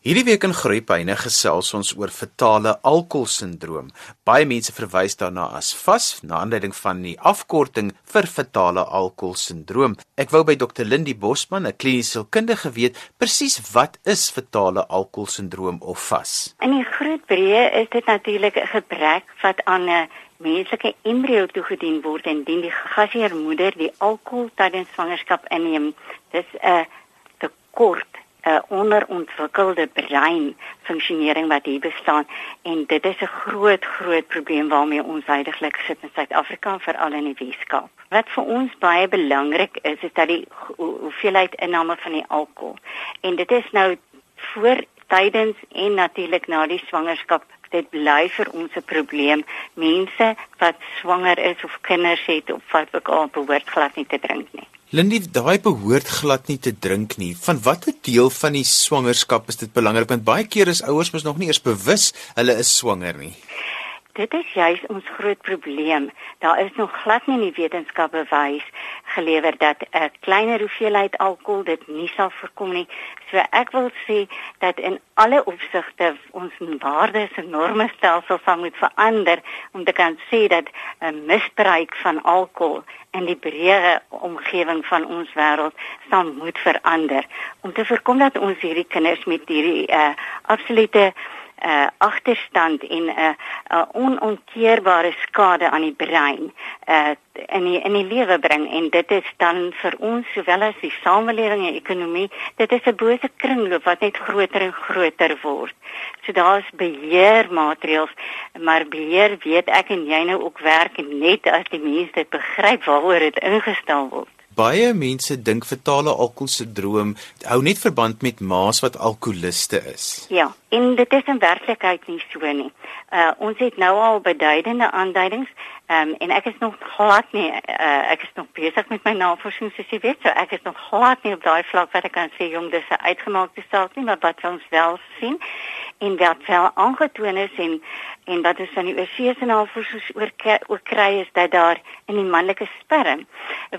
Hierdie week in Groepyne gesels ons oor fetale alkoholsindroom. Baie mense verwys daarna as FAS, na aanleiding van die afkorting vir fetale alkoholsindroom. Ek wou by Dr. Lindie Bosman, 'n kliniese sielkundige, weet presies wat is fetale alkoholsindroom of FAS. In die groot breë is dit natuurlik 'n gebrek wat aan 'n menslike embrio toegedien word en dien die gasheermoeder die alkohol tydens swangerskap inneem. Dis 'n tekort 'n onderontwikkelde brein funksionering wat hier bestaan en dit is 'n groot groot probleem waarmee ons heidaglik sit in Suid-Afrika veral in die Weskaap. Wat vir ons baie belangrik is is dat die hoeveelheid inname van die alkohol. En dit is nou voor tydens en natuurlik na die swangerskap. Dit bly vir ons 'n probleem. Mense wat swanger is of kinders het of wat ook al behoort glad nie te drink nie Lindy, daai behoort glad nie te drink nie. Van watter deel van die swangerskap is dit belangrik want baie keer is ouers mos nog nie eers bewus hulle is swanger nie. Dit is juist ons groot probleem. Daar is nog glad nie in die wetenskap bewys gelewer dat 'n kleiner hoeveelheid alkohol dit nie sal voorkom nie. So ek wil sê dat in alle opsigte ons waardes en norme stelsel sal moet verander om te kan sê dat 'n misbruik van alkohol in die breë omgewing van ons wêreld sal moet verander om te voorkom dat ons hierdie kinders met hierdie uh, absolute uh, agterstand en 'n uh, uh, onontkeerbare skade aan die brein uh, in die in die lewe bring en dit is dan vir ons sowel as die samelewing en ekonomie dit is 'n bose kringloop wat net groter en groter word. So daar's beheermaatreëls, maar beheer weet ek en jy nou ook werk net as die mense dit begryp waaroor dit ingestel word baie mense dink fetale alkoholsindroom hou net verband met ma's wat alkoholiste is. Ja, en dit is in werklikheid nie so nie. Uh ons het nou al beduidende aanduidings um, en ek is nog glad nie uh, ek is nog besig met my navorsing soos jy weet, so ek is nog glad nie op daai vlak wat ek kan sê jong dis 'n uitgemaakte saak nie, maar wat ons wel sien en wat wel aangetoon is en en wat ons van die OC se navorsing oor oor kry is dat daar in die manlike sperm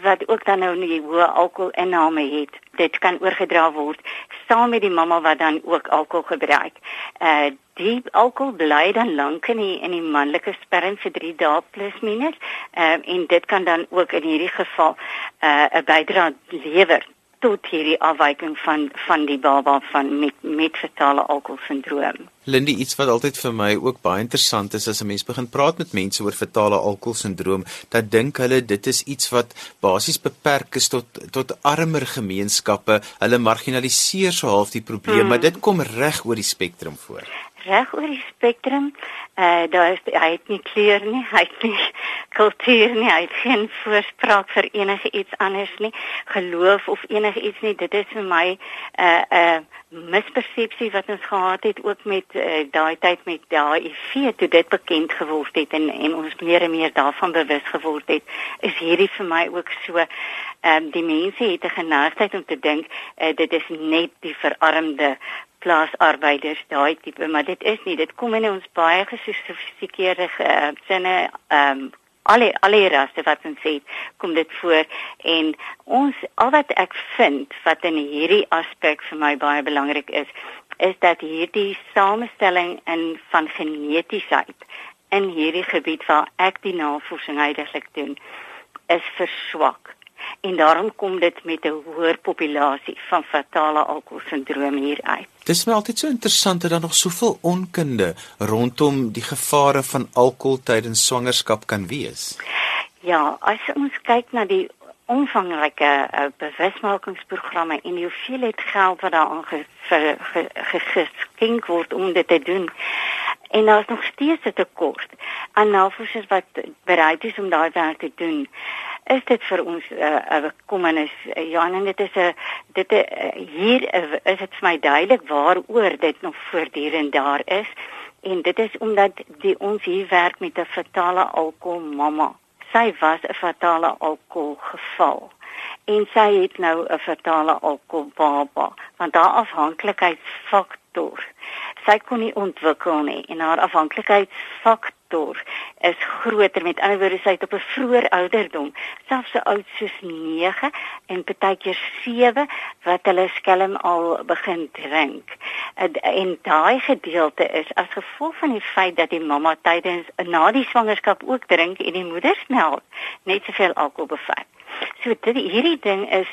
wat ook dan nou nie hoë alkoholinname het dit kan oorgedra word saam met die mamma wat dan ook alkohol gebruik. Uh die alkohol bly dan lank in die in die manlike sperm vir 3 dae plus minus. Uh en dit kan dan ook in hierdie geval uh 'n bydrae lewer tot hierdie afwyking van van die baba van met met fetale alkoholsindroom. Lindy, iets wat altyd vir my ook baie interessant is as 'n mens begin praat met mense oor fetale alkoholsindroom, dan dink hulle dit is iets wat basies beperk is tot tot armer gemeenskappe. Hulle marginaliseer so half die probleem, hmm. maar dit kom reg oor die spektrum voor reg oor die spektrum. Eh uh, daar is hy het nie kleur nie, hy het nie kultuur nie, hy het geen voorspraak vir enige iets anders nie, geloof of enige iets nie. Dit is vir my 'n uh, eh, 'n uh, eh, mispersepsie wat ons gehad het ook met uh, daai tyd met HIV toe dit bekend geword het en en ons meer en meer daarvan bewus geword het. Is hierdie vir my ook so ehm um, die mense het 'n geneigtheid om te dink uh, dit is net die verarmde plaasarbeiders daai tipe maar dit is nie dit kom in ons baie gesofistikeerde uh, sinne ehm um, alle alle rasse wat ons sê kom dit voor. En ons al wat ek vind wat in hierdie aspek vir my baie belangrik is is dat hierdie samestelling in van genetiesheid in hierdie gebied waar ek die navorsing heidaglik doen is verswak en daarom kom dit met 'n hoër populasie van fatale alkoholsindroom hier uit. Dit is my altyd so interessant dat daar nog soveel onkunde rondom die gevare van alkohol tydens swangerskap kan wees. Ja, as ons kyk na die omvangryke uh, bewusmakingsprogramme en die hoeveelheid geld wat daar geskenk word om dit te doen en daar is nog steeds 'n tekort aan navorsers wat bereid is om daai werk te doen is dit vir ons 'n uh, uh, kommernis uh, Johan en dit is 'n dit uh, hier uh, is dit vir my duidelik waaroor dit nog voortdurend daar is. En dit is omdat die ons hier werk met 'n fatale alkohol mamma sy was 'n fatale alkohol geval. En sy het nou 'n fatale alkohol baba. Want daar afhanklikheidsfaktor sy kon nie ontwikkel nie en haar afhanklikheidsfaktor is groter. Met ander woorde sy het op 'n vroeë ouderdom selfs so oud soos 9 en partykeer 7 wat hulle skelm al begin drink. En, en daai gedeelte is as gevolg van die feit dat die mamma tydens na die swangerskap ook drink en die moedersmelk net soveel alkohol bevat So dit hierdie ding is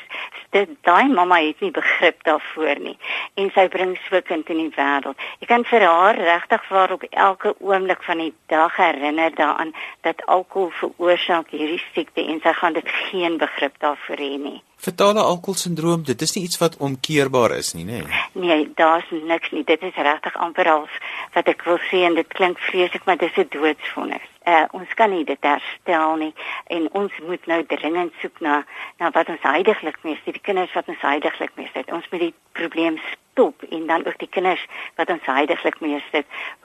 dit daai mamma het nie begrip daarvoor nie en sy bring so kind in die wêreld. Jy kan vir haar regtig waar op elke oomblik van die dag herinner daaraan dat alkohol veroorsaak hierdie siekte en sy gaan dit geen begrip daarvoor hê nie. Vertale alkoholsindroom, dit is nie iets wat omkeerbaar is nie, nê? Nee, nee daar's niks nie. Dit is regtig amper al wat ek wil sê en dit klink vreeslik, maar dis 'n doodsvonnis. Uh, ons kan nie dit herstel nie en ons moet nou dringend soek na na wat ons heidaglik sê, die kinders wat ons heidaglik mee sê. Ons moet die probleem stop en dan ook die kinders wat ons heidaglik mee sê.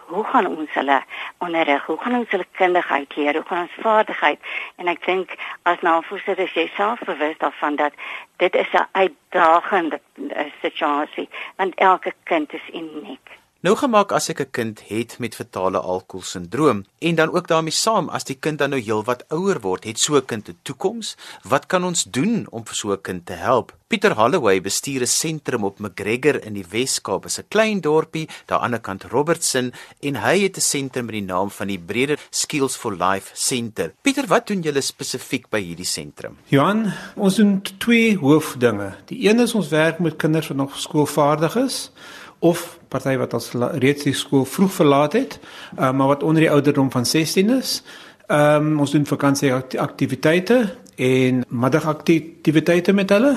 Hoe gaan ons hulle onderrig? Hoe gaan ons hulle kundigheid leer? Hoe gaan ons vaardigheid? En ek dink as navorsers jy self bewus daarvan dat dit is 'n uitdagende eh, situasie want elke kind is uniek. Nou gemaak as ek 'n kind het met fetale alkoholsindroom en dan ook daarmee saam as die kind dan nou heelwat ouer word, het so 'n kind 'n toekoms? Wat kan ons doen om vir so 'n kind te help? Pieter Holloway bestuur 'n sentrum op McGregor in die Wes-Kaap, 'n klein dorpie daar aan die kant Robertson en hy het 'n sentrum met die naam van die Breder Skills for Life Center. Pieter, wat doen julle spesifiek by hierdie sentrum? Johan, ons doen twee hoofdinge. Die een is ons werk met kinders wat nog skoolvaardig is of party wat ons reeds die skool vroeg verlaat het, uh, maar wat onder die ouderdom van 16 is. Ehm um, ons doen vakansie aktiwiteite en middagaktiwiteite met hulle.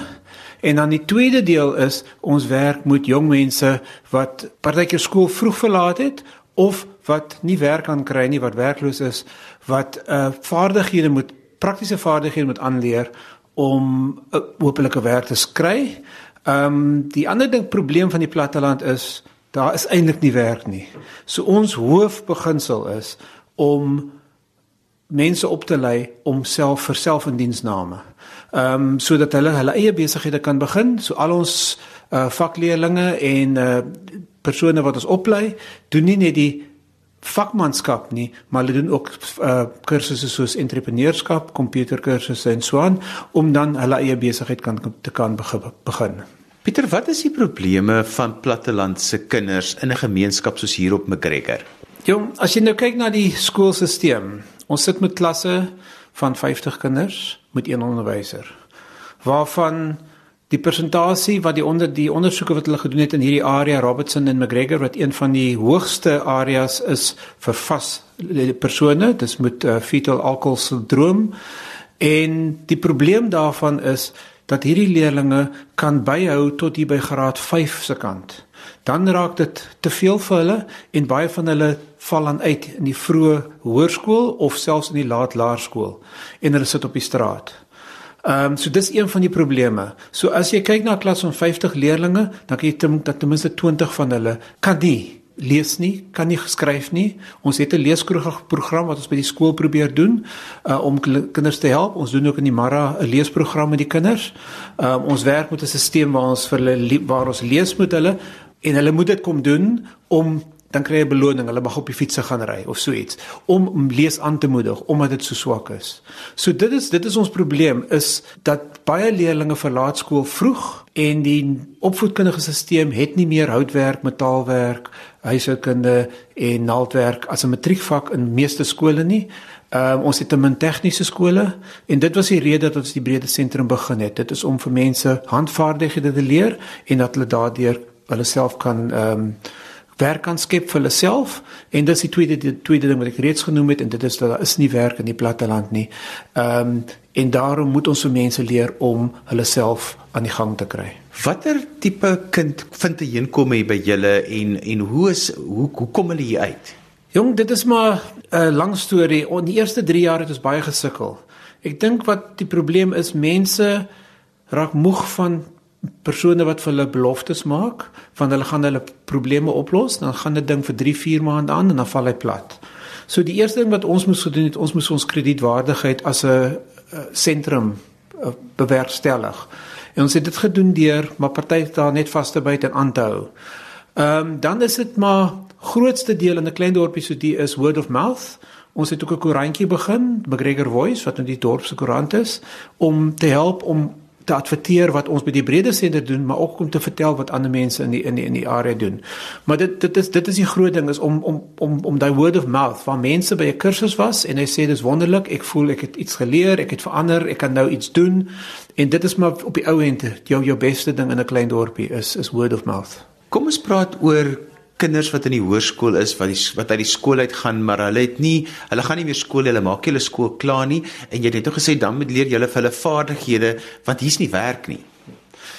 En dan die tweede deel is ons werk met jong mense wat partykeer skool vroeg verlaat het of wat nie werk kan kry nie, wat werkloos is, wat uh vaardighede moet praktiese vaardighede moet aanleer om 'n uh, hopelike werk te kry. Ehm um, die ander ding probleem van die platteland is daar is eintlik nie werk nie. So ons hoofbeginsel is om mense op te lei om self vir selfindiensname. Ehm um, sodat hulle hulle eie besighede kan begin. So al ons uh, vakleerlinge en uh, persone wat ons oplei, doen nie net die vakmanskap nie, maar hulle doen ook uh, kursusse soos entrepreneurskap, komputerkursusse en so aan om dan hulle eie besigheid kan te kan begin. Pieter, wat is die probleme van plattelandse kinders in 'n gemeenskap soos hier op McGregor? Jong, as jy nou kyk na die skoolstelsel, ons sit met klasse van 50 kinders met een onderwyser. Waarvan die persentasie wat die onder die ondersoeke wat hulle gedoen het in hierdie area Robertson en McGregor wat een van die hoogste areas is vir vas persone, dis met uh, fetal alcohol syndroom en die probleem daarvan is dat hierdie leerdlinge kan byhou tot hier by graad 5 se kant. Dan raak dit te veel vir hulle en baie van hulle val aan uit in die vroeë hoërskool of selfs in die laat laerskool en hulle sit op die straat. Ehm um, so dis een van die probleme. So as jy kyk na 'n klas van 50 leerdlinge, dan kan jy dink dat ten minste 20 van hulle kan nie lees nie, kan nie geskryf nie. Ons het 'n leesprogram wat ons by die skool probeer doen uh, om kinders te help. Ons doen ook in die Mara 'n leesprogram met die kinders. Um, ons werk met 'n stelsel waar ons vir hulle waar ons lees met hulle en hulle moet dit kom doen om dan kry jy beloning. Hulle mag op die fiets gaan ry of so iets om om lees aan te moedig omdat dit so swak is. So dit is dit is ons probleem is dat baie leerders verlaat skool vroeg en die opvoedkundige stelsel het nie meer houtwerk, metaalwerk, huishoudkunde en naaldwerk as 'n matriekvak in meeste skole nie. Ehm um, ons het 'n min tegniese skole en dit was die rede dat ons die breede sentrum begin het. Dit is om vir mense handvaardighede te leer en dat hulle daardeur hulle self kan ehm um, werk kan skep vir hulle self en dis die tweede die tweede ding wat ek reeds genoem het en dit is dat daar is nie werk in die platteland nie. Ehm um, en daarom moet ons vir mense leer om hulle self aan die gang te kry. Watter tipe kind vind 'n heenkom hier by julle en en hoe is hoe hoe kom hulle hier uit? Jong, dit is maar 'n lang storie. In die eerste 3 jaar het ons baie gesukkel. Ek dink wat die probleem is, mense raak moeg van persone wat vir hulle beloftes maak, van hulle gaan hulle probleme oplos, dan gaan dit ding vir 3, 4 maande aan en dan val hy plat. So die eerste ding wat ons moes gedoen het, ons moes ons kredietwaardigheid as 'n sentrum bewerkstellig. En ons het dit gedoen deur maar party daar net vas te byt en aan te hou. Ehm um, dan is dit maar grootste deel in 'n klein dorpie so die is word of mouth. Ons het ook 'n koerantjie begin, McGregor Voice wat nou die dorp se koerant is om te help om te adverteer wat ons by die brede sender doen, maar ook om te vertel wat ander mense in die in die in die area doen. Maar dit dit is dit is die groot ding is om om om om daai word of mouth waar mense by 'n kursus was en hy sê dis wonderlik, ek voel ek het iets geleer, ek het verander, ek kan nou iets doen. En dit is maar op die ou end jou jou beste ding in 'n klein dorpie is is word of mouth. Kom ons praat oor kinders wat in die hoërskool is wat die wat uit die skool uit gaan maar hulle het nie hulle gaan nie meer skool hulle maak hulle skool klaar nie en jy het net gesê dan moet leer julle vir hulle vaardighede want hier's nie werk nie.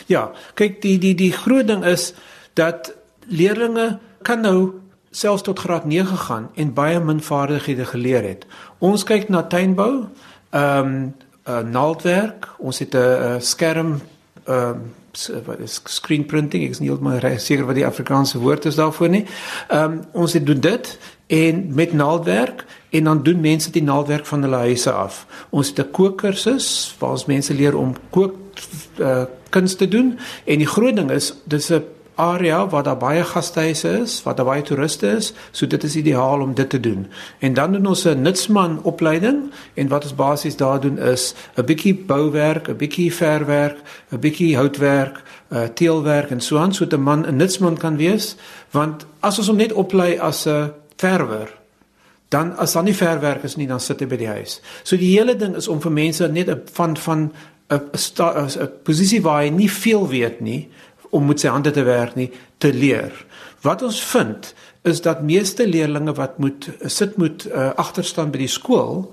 Ja, kyk die die die groot ding is dat leerders kan nou selfs tot graad 9 gaan en baie min vaardighede geleer het. Ons kyk na tuinbou, ehm um, uh, naaldwerk, ons het 'n skerm ehm um, wat is screen printing ek is nie heeltemal seker wat die Afrikaanse woord is daarvoor nie. Ehm um, ons het doen dit en met naaldwerk en dan doen mense die naaldwerk van hulle huise af. Ons het 'n kookkursus waar ons mense leer om kook uh, kuns te doen en die groot ding is dis 'n area waar daar baie gastehuise is, waar daar baie toeriste is, so dit is ideaal om dit te doen. En dan doen ons 'n nutsman opleiding en wat ons basies daar doen is 'n bietjie bouwerk, 'n bietjie verwerk, 'n bietjie houtwerk, uh, teelwerk en so aan sodat 'n man 'n nutsman kan wees, want as ons hom net oplei as 'n verwer dan as dan nie verwerk is nie dan sit hy by die huis. So die hele ding is om vir mense net 'n van van 'n 'n posisie waar hy nie veel weet nie, om met sy hande te werk nie te leer. Wat ons vind is dat meeste leerders wat moet sit moet uh, agterstaan by die skool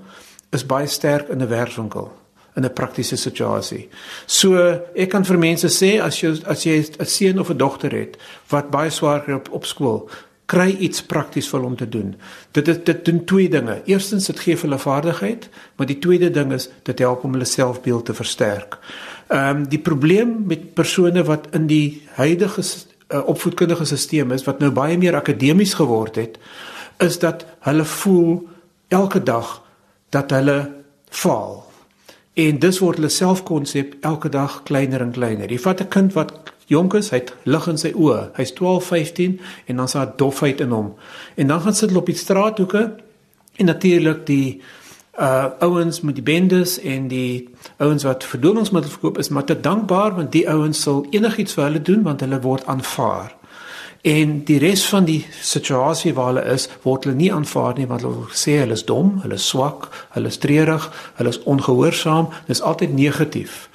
is baie sterk in 'n werkswinkel in 'n praktiese situasie. So ek kan vir mense sê as jy as jy 'n seun of 'n dogter het wat baie swaar kry op, op skool, kry iets prakties vir hom te doen. Dit is dit doen twee dinge. Eerstens dit gee hulle vaardigheid, maar die tweede ding is dit help om hulle selfbeeld te versterk. Ehm um, die probleem met persone wat in die huidige uh, opvoedkundige stelsel is wat nou baie meer akademies geword het, is dat hulle voel elke dag dat hulle faal. En dis word hulle selfkonsep elke dag kleiner en kleiner. Jy vat 'n kind wat jonk is, hy het lig in sy oë. Hy's 12, 15 en dan s'n dofheid in hom. En dan gaan sit hulle op die straathoeke en natuurlik die uh ouens met die bendes en die ouens wat verdowingsmiddels verkoop is maar te dankbaar want die ouens sal enigiets vir hulle doen want hulle word aanvaar. En die res van die situasie waar hulle is, word hulle nie aanvaar nie want hulle sê hulle is dom, hulle is swak, hulle is treurig, hulle is ongehoorsaam, dis altyd negatief.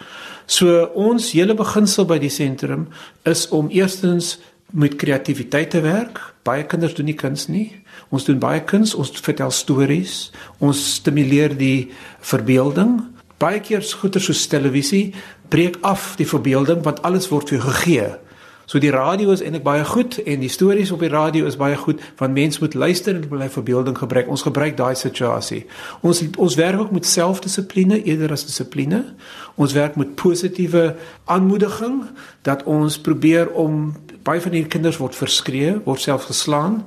So ons hele beginsel by die sentrum is om eerstens met kreatiwiteit te werk. Baie kinders doen nie kuns nie. Ons doen baie kuns, ons vertel stories, ons stimuleer die verbeelding. Baie keer goeie soos televisie breek af die verbeelding want alles word vir gegee. So die radio is eintlik baie goed en die stories op die radio is baie goed want mense moet luister en hulle verbeelding gebruik. Ons gebruik daai situasie. Ons ons werk ook met selfdissipline eerder as dissipline. Ons werk met positiewe aanmoediging dat ons probeer om baie van hierdie kinders word verskree, word self geslaan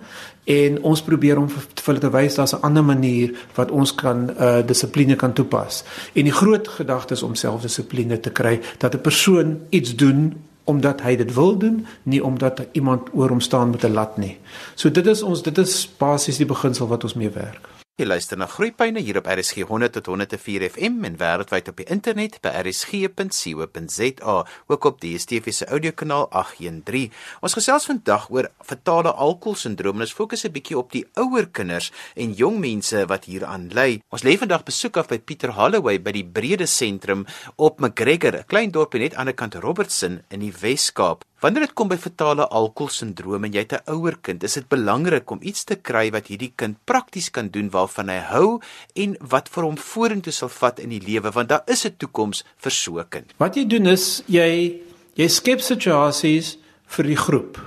en ons probeer om vir hulle te wys daar's 'n ander manier wat ons kan uh dissipline kan toepas. En die groot gedagte is om selfdissipline te kry dat 'n persoon iets doen omdat hy dit wil doen, nie omdat iemand oor hom staan met 'n lat nie. So dit is ons dit is basies die beginsel wat ons mee werk. Jy luister na Groepyne hier op RSG 100 tot 104 FM en wêreldwyd op die internet by rsg.co.za, ook op die DSTV se audiokanaal 813. Ons gesels vandag oor fatale alkoholsindroom en ons fokus 'n bietjie op die ouer kinders en jong mense wat hieraan ly. Ons lê vandag besoek af by Pieter Holloway by die Brede Sentrum op McGregor, 'n klein dorpie net aan die kant Robertson in die Wes-Kaap. Wanneer dit kom by fatale alkoholsindroom en jy het 'n ouer kind, is dit belangrik om iets te kry wat hierdie kind prakties kan doen waarvan hy hou en wat vir hom vorentoe sal vat in die lewe want daar is 'n toekoms vir so 'n kind. Wat jy doen is jy jy skep situasies vir die groep.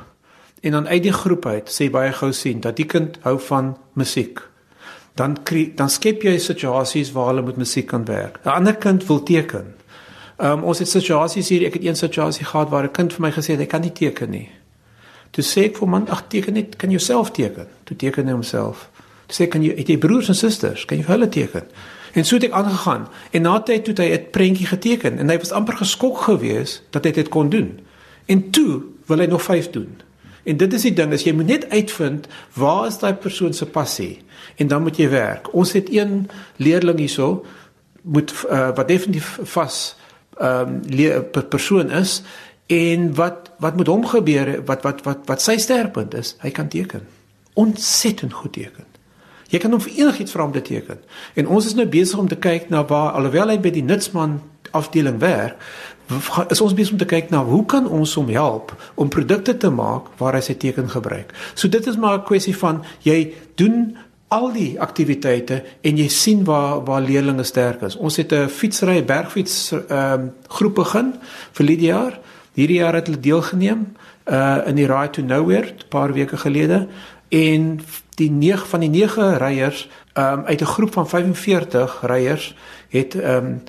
En dan uit die groep uit sê baie gou sien dat die kind hou van musiek. Dan kry dan skep jy situasies waar hulle met musiek kan werk. 'n Ander kind wil teken. Ehm um, ons het situasies hier, ek het een situasie gehad waar 'n kind vir my gesê het hy kan nie teken nie. Toe sê ek vir man, ag teken net, kan jy self teken? Toe teken hy homself. Toe sê kan jy het jy broers en susters, kan jy vir hulle teken? En so het ek aangegaan. En na tyd toe hy 'n prentjie geteken en hy was amper geskok geweest dat hy dit kon doen. En toe wil hy nog 5 doen. En dit is die ding, as jy moet net uitvind waar is daai persoon se passie en dan moet jy werk. Ons het een leerling hierso moet uh, wat definitief vas ehm um, persoon is en wat wat met hom gebeur wat wat wat wat sy sterkpunt is, hy kan teken. Ontsettend goed teken. Jy kan hom vir enigiets vra om te teken. En ons is nou besig om te kyk na waar alhoewel hy by die nutsman afdeling werk, is ons besig om te kyk na hoe kan ons hom help om produkte te maak waar hy sy teken gebruik. So dit is maar 'n kwessie van jy doen al die aktiwiteite en jy sien waar waar leerders sterk is. Ons het 'n fietsry bergfiets ehm um, groep begin vir die jaar. Hierdie jaar het hulle deelgeneem uh in die Ride to Nowhere 'n paar weke gelede en die 9 van die 9 ryers um, uit 'n groep van 45 ryers het um,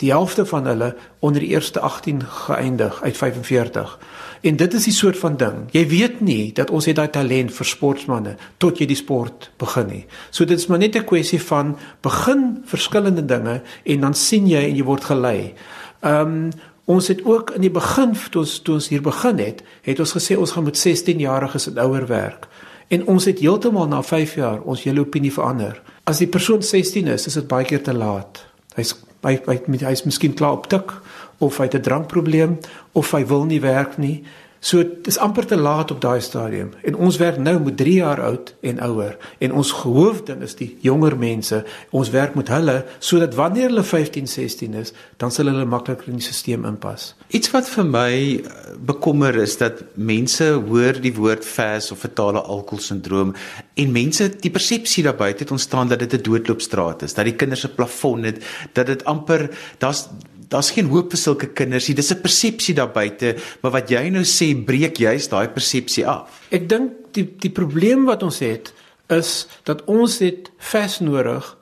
die helfte van hulle onder die eerste 18 geëindig uit 45. En dit is die soort van ding. Jy weet nie dat ons het daai talent vir sportmense tot jy die sport begin nie. So dit is maar net 'n kwessie van begin verskillende dinge en dan sien jy en jy word gelei. Ehm um, ons het ook in die begin toe ons toe ons hier begin het, het ons gesê ons gaan met 16 jariges en ouer werk. En ons het heeltemal na 5 jaar ons hele opinie verander. As die persoon 16 is, is dit baie keer te laat. Hy's hy hy hy's miskien klaar op tik of hy het 'n drankprobleem of hy wil nie werk nie. So dis amper te laat op daai stadium en ons werk nou met 3 jaar oud en ouer en ons hoofding is die jonger mense. Ons werk met hulle sodat wanneer hulle 15, 16 is, dan sal hulle makliker in die stelsel inpas. Iets wat vir my eh, bekommer is dat mense hoor die woord fast of fatale alkoholsindroom en mense die persepsie daar buite het ontstaan dat dit 'n doodloopstraat is, dat die kinders se plafon het, dat dit amper daar's daar's geen hoop vir sulke kinders nie. Dis 'n persepsie daar buite, maar wat jy nou sê breek juist daai persepsie af. Ek dink die die probleem wat ons het is dat ons het vas nodig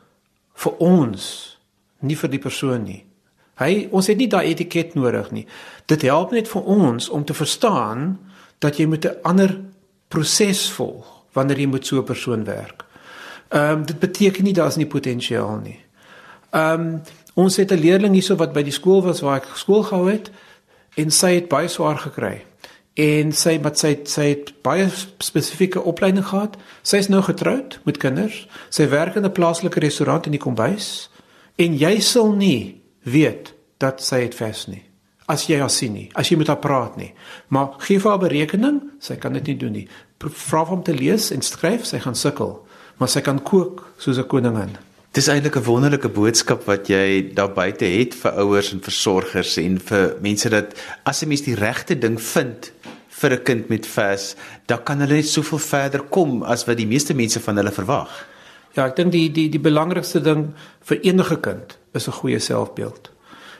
vir ons, nie vir die persoon nie. Hy ons het nie daai etiket nodig nie. Dit help net vir ons om te verstaan dat jy met 'n ander proses volg wanneer jy met so 'n persoon werk. Ehm um, dit beteken nie daar's nie potensiaal nie. Ehm um, Ons het 'n leerling hierso wat by die skool was waar ek skool gehou het en sy het baie swaar gekry. En sy wat sy sy het baie spesifieke opleiding gehad. Sy is nou getroud met kinders. Sy werk in 'n plaaslike restaurant in die kombuis en jy sal nie weet dat sy het vas nie as jy haar sien nie, as jy met haar praat nie. Maar gee vir haar berekening, sy kan dit nie doen nie. Vra hom te lees en skryf, sy gaan sukkel, maar sy kan kook soos 'n koningin. Dis eintlik 'n wonderlike boodskap wat jy daar buite het vir ouers en versorgers en vir mense dat as 'n mens die regte ding vind vir 'n kind met vas, dan kan hulle net soveel verder kom as wat die meeste mense van hulle verwag. Ja, ek dink die die die belangrikste ding vir enige kind is 'n goeie selfbeeld.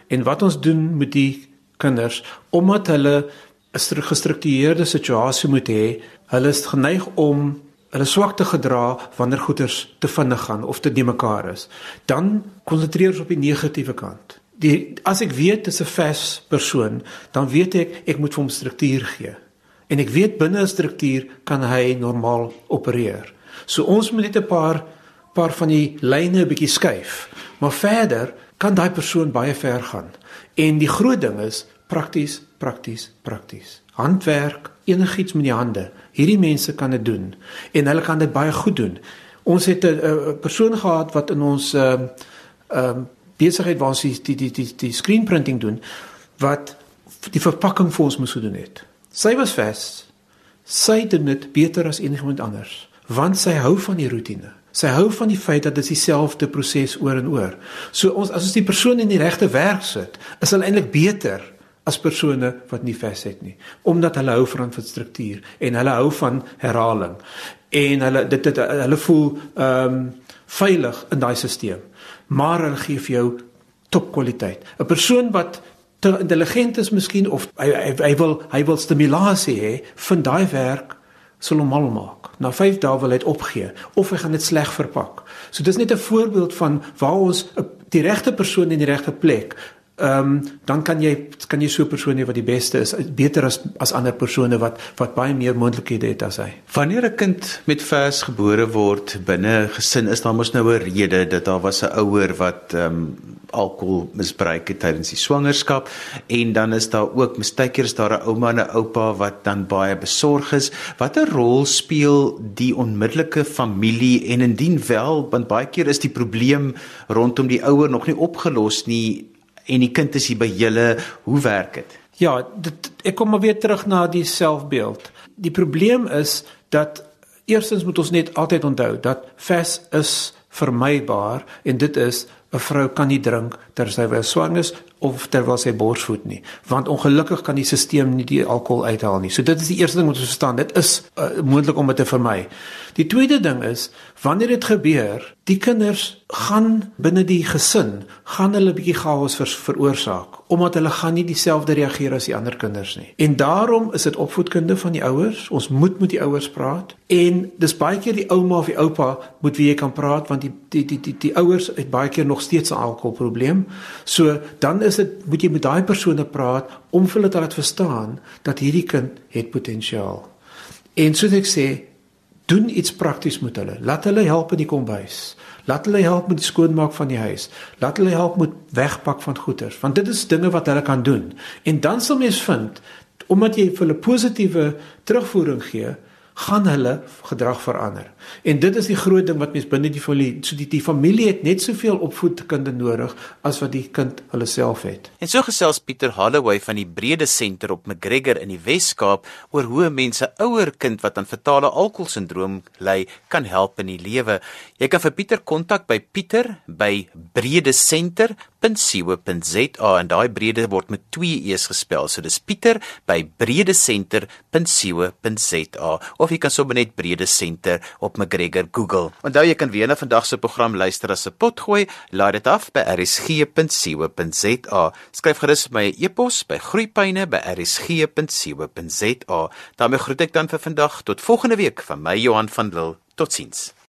En wat ons doen met die kinders omdat hulle 'n gestruktureerde situasie moet hê, hulle is geneig om hulle swakte gedra wanneer goeders te vinnig gaan of te die mekaar is, dan konsentreer ons op die negatiewe kant. Die as ek weet dit is 'n vas persoon, dan weet ek ek moet vir hom struktuur gee. En ek weet binne 'n struktuur kan hy normaal opereer. So ons moet net 'n paar paar van die lyne 'n bietjie skuif. Maar verder kan daai persoon baie ver gaan. En die groot ding is prakties, prakties, prakties. Handwerk, enigiets met die hande. Hierdie mense kan dit doen en hulle kan dit baie goed doen. Ons het 'n persoon gehad wat in ons ehm uh, ehm uh, besigheid waar ons die die die die screen printing doen wat die verpakking vir ons moes gedoen het. Sy was vas. Sy doen dit beter as enigiemand anders want sy hou van die rotine. Sy hou van die feit dat dit dieselfde proses oor en oor. So ons as ons die persoon in die regte werk sit, is hulle eintlik beter as persone wat nie vas het nie omdat hulle hou van struktuur en hulle hou van herhaling. En hulle dit, dit hulle voel ehm um, veilig in daai stelsel maar hulle gee vir jou topkwaliteit. 'n persoon wat te intelligent is miskien of hy, hy hy wil hy wil stimulasie hê van daai werk sal hom mal maak. Na 5 dae wil hy dit opgee of hy gaan dit sleg verpak. So dis net 'n voorbeeld van waar ons die regte persoon in die regte plek ehm um, dan kan jy kan jy so 'n persoon hê wat die beste is, beter as as ander persone wat wat baie meer moontlikhede het as hy. Wanneer 'n kind met vers gebore word binne 'n gesin, is daar mos nou 'n rede dat daar was 'n ouer wat ehm um, alkohol misbruik het tydens die swangerskap en dan is daar ook mistyker is daar 'n ouma en 'n oupa wat dan baie besorg is. Watter rol speel die onmiddellike familie en indien wel want baie keer is die probleem rondom die ouer nog nie opgelos nie en die kind is hier by julle, hoe werk dit? Ja, dit ek kom maar weer terug na die selfbeeld. Die probleem is dat eerstens moet ons net altyd onthou dat fas is vermybaar en dit is 'n vrou kan nie drink terwyl sy swanger is of terwyl sy borsvoed nie want ongelukkig kan die stelsel nie die alkohol uithaal nie. So dit is die eerste ding wat ons verstaan. Dit is uh, moontlik om dit te vermy. Die tweede ding is wanneer dit gebeur, die kinders gaan binne die gesin gaan hulle bietjie chaos ver, veroorsaak omdat hulle gaan nie dieselfde reageer as die ander kinders nie. En daarom is dit opvoedkunde van die ouers. Ons moet met die ouers praat en dis baie keer die ouma of die oupa moet wie jy kan praat want die die die die, die ouers het baie keer nog steeds 'n alkoholprobleem. So dan is dit moet jy met daai persone praat om vir hulle te laat verstaan dat hierdie kind het potensiaal. En soos ek sê, doen iets prakties met hulle. Laat hulle help in die kombuis. Laat hulle help met die skoonmaak van die huis. Laat hulle help met wegpak van goeder, want dit is dinge wat hulle kan doen. En dan sal mens vind omdat jy vir hulle positiewe terugvoering gee, gaan hulle gedrag verander. En dit is die groot ding wat mense binne die familie, so die, die familie het net soveel opvoedkunde nodig as wat die kind hulle self het. En so gesels Pieter Holloway van die Brede Senter op McGregor in die Wes-Kaap oor hoe mense ouer kind wat aan fatale alkoholsindroom ly kan help in die lewe. Jy kan vir Pieter kontak by Pieter by Brede Senter .co.za en daai brede word met 2 e's gespel. So dis Pieter by bredecenter.co.za of jy kan sommer net Brede Center op McGregor Google. Onthou jy kan weer na vandag se program luister as 'n potgooi. Laai dit af by rsg.co.za. Skryf gerus my e-pos by groeipyne@rsg.co.za. daarmee groet ek dan vir vandag tot volgende week van my Johan van Lille. Totsiens.